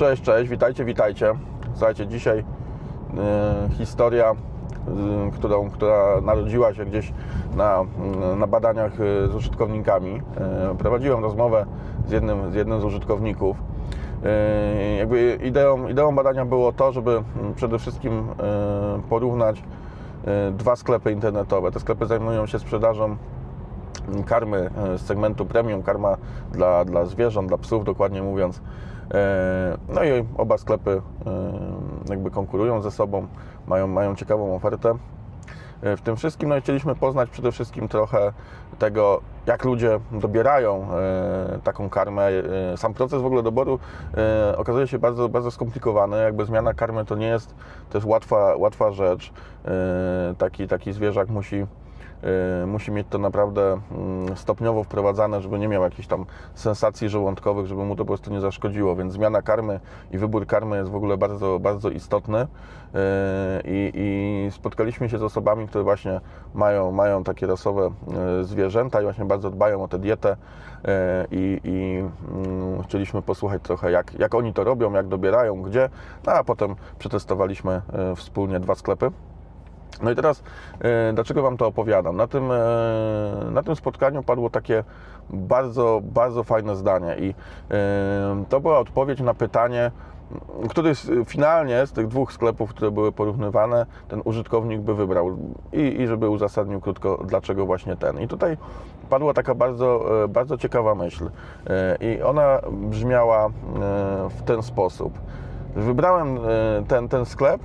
Cześć, cześć, witajcie, witajcie. Słuchajcie, dzisiaj y, historia, y, którą, która narodziła się gdzieś na, y, na badaniach y, z użytkownikami. Y, prowadziłem rozmowę z jednym z, jednym z użytkowników. Y, jakby ideą, ideą badania było to, żeby mm, przede wszystkim porównać dwa sklepy internetowe. Te sklepy zajmują się sprzedażą karmy e, z segmentu premium, karma dla, dla zwierząt, dla psów dokładnie mówiąc. E, No i oba sklepy e, jakby konkurują ze sobą, mają, mają ciekawą ofertę. W tym wszystkim no chcieliśmy poznać przede wszystkim trochę tego, jak ludzie dobierają taką karmę. Sam proces w ogóle doboru okazuje się bardzo, bardzo skomplikowany. Jakby zmiana karmy to nie jest też łatwa, łatwa rzecz. Taki, taki zwierzak musi musi mieć to naprawdę mm, stopniowo wprowadzane, żeby nie miał jakichś tam sensacji żołądkowych, żeby mu to po prostu nie zaszkodziło, więc zmiana karmy i wybór karmy jest w ogóle bardzo, bardzo istotny. Y, i, i spotkaliśmy się z osobami, które właśnie mają, mają takie rasowe y, zwierzęta i właśnie bardzo dbają o tę dietę. Y, i, i mm, chcieliśmy posłuchać trochę jak, jak oni to robią, jak dobierają, gdzie, no a potem przetestowaliśmy y, wspólnie dwa sklepy. No i teraz, e, dlaczego Wam to opowiadam? Na tym, e, na tym spotkaniu padło takie bardzo, bardzo fajne zdanie i e, to była odpowiedź na pytanie, który finalnie z tych dwóch sklepów, które były porównywane, ten użytkownik by wybrał i, i żeby uzasadnił krótko, dlaczego właśnie ten. I tutaj padła taka bardzo, bardzo ciekawa myśl i ona brzmiała w ten sposób. Wybrałem ten, ten sklep,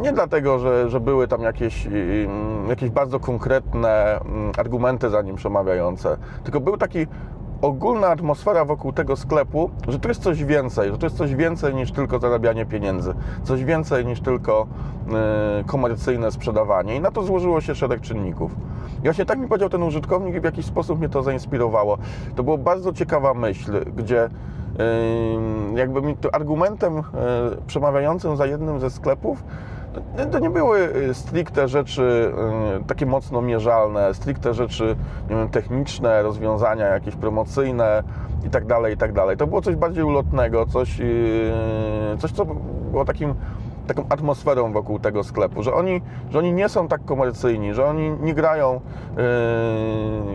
nie dlatego, że, że były tam jakieś, mm, jakieś bardzo konkretne mm, argumenty za nim przemawiające, tylko był taki ogólna atmosfera wokół tego sklepu, że to jest coś więcej, że to jest coś więcej niż tylko zarabianie pieniędzy, coś więcej niż tylko y, komercyjne sprzedawanie. I na to złożyło się szereg czynników. I właśnie tak mi powiedział ten użytkownik i w jakiś sposób mnie to zainspirowało. To była bardzo ciekawa myśl, gdzie jakby mi argumentem e, przemawiającym za jednym ze sklepów to- to nie były y, stricte rzeczy y, takie mocno mierzalne, stricte rzeczy nie wiem, techniczne, rozwiązania jakieś promocyjne i tak dalej, i tak. To było coś bardziej ulotnego, coś, y, coś co było takim taką atmosferą wokół tego sklepu, że oni, że oni nie są tak komercyjni, że oni nie grają yy,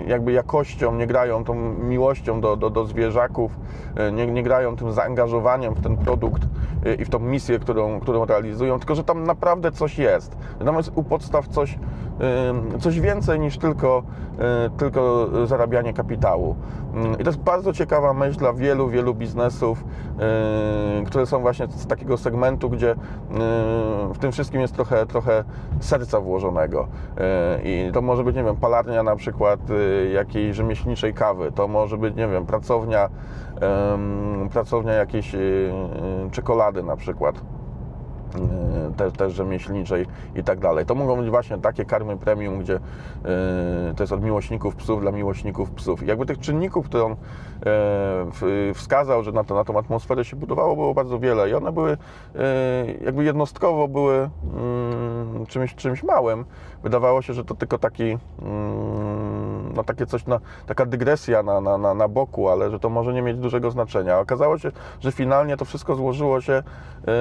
jakby jakością, nie grają tą miłością do, do, do zwierzaków, yy, nie, nie grają tym zaangażowaniem w ten produkt yy, i w tą misję, którą, którą realizują, tylko że tam naprawdę coś jest. Tam jest u podstaw coś, yy, coś więcej niż tylko, yy, tylko zarabianie kapitału. Yy, I to jest bardzo ciekawa myśl dla wielu, wielu biznesów, które są właśnie z takiego segmentu, gdzie w tym wszystkim jest trochę, trochę serca włożonego. Yy, I to może być, nie wiem, palarnia na przykład yy, jakiejś rzemieślniczej kawy, to może być, nie wiem, pracownia, yy, pracownia jakiejś yy, yy, czekolady na przykład yy, też, też rzemieślniczej i tak dalej. To mogą być właśnie takie karmy premium, gdzie yy, to jest od miłośników psów dla miłośników psów. Jakby tych czynników, które on w- wskazał, że na, to, na tą atmosferę się budowało, było bardzo wiele i one były jakby jednostkowo były mm, czymś, czymś małym. Wydawało się, że to tylko taki mm, no takie coś, na, taka dygresja na, na, na, na boku, ale że to może nie mieć dużego znaczenia. Okazało się, że finalnie to wszystko złożyło się yy,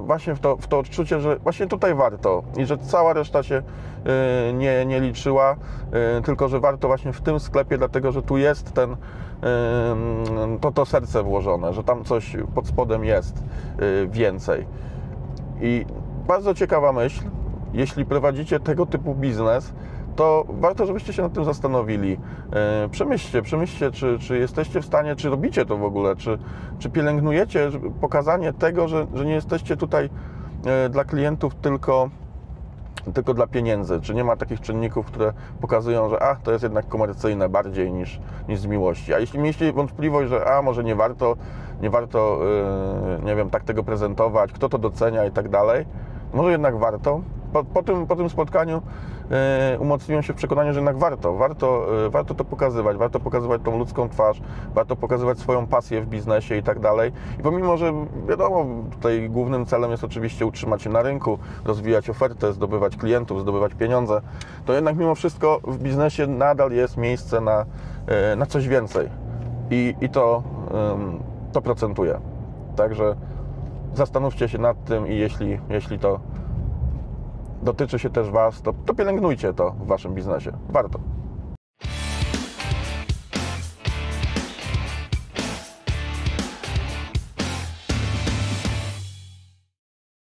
właśnie w to, w to odczucie, że właśnie tutaj warto i że cała reszta się yy, nie, nie liczyła, yy, tylko że warto właśnie w tym sklepie, dlatego że tu jest ten, yy, to, to serce włożone, że tam coś pod spodem jest yy, więcej. I bardzo ciekawa myśl, jeśli prowadzicie tego typu biznes, to warto, żebyście się nad tym zastanowili. E, Przemyślcie, przemyślcie, czy, czy jesteście w stanie, czy robicie to w ogóle, czy, czy pielęgnujecie pokazanie tego, że, że nie jesteście tutaj e, dla klientów tylko tylko dla pieniędzy? Czy nie ma takich czynników, które pokazują, że a, to jest jednak komercyjne bardziej niż, niż z miłości? A jeśli mieliście wątpliwość, że a, może nie warto, nie warto, yy, nie wiem, tak tego prezentować, kto to docenia i tak dalej, może jednak warto. Po, po, tym, po tym spotkaniu umocniłem się w przekonaniu, że jednak warto, warto, yy, warto to pokazywać, warto pokazywać tą ludzką twarz, warto pokazywać swoją pasję w biznesie i tak dalej. I pomimo, że wiadomo, tutaj głównym celem jest oczywiście utrzymać się na rynku, rozwijać ofertę, zdobywać klientów, zdobywać pieniądze, to jednak mimo wszystko w biznesie nadal jest miejsce na, yy, na coś więcej. I, i to, to procentuje. Także zastanówcie się nad tym i jeśli, jeśli to dotyczy się też Was, to, to pielęgnujcie to w Waszym biznesie. Warto.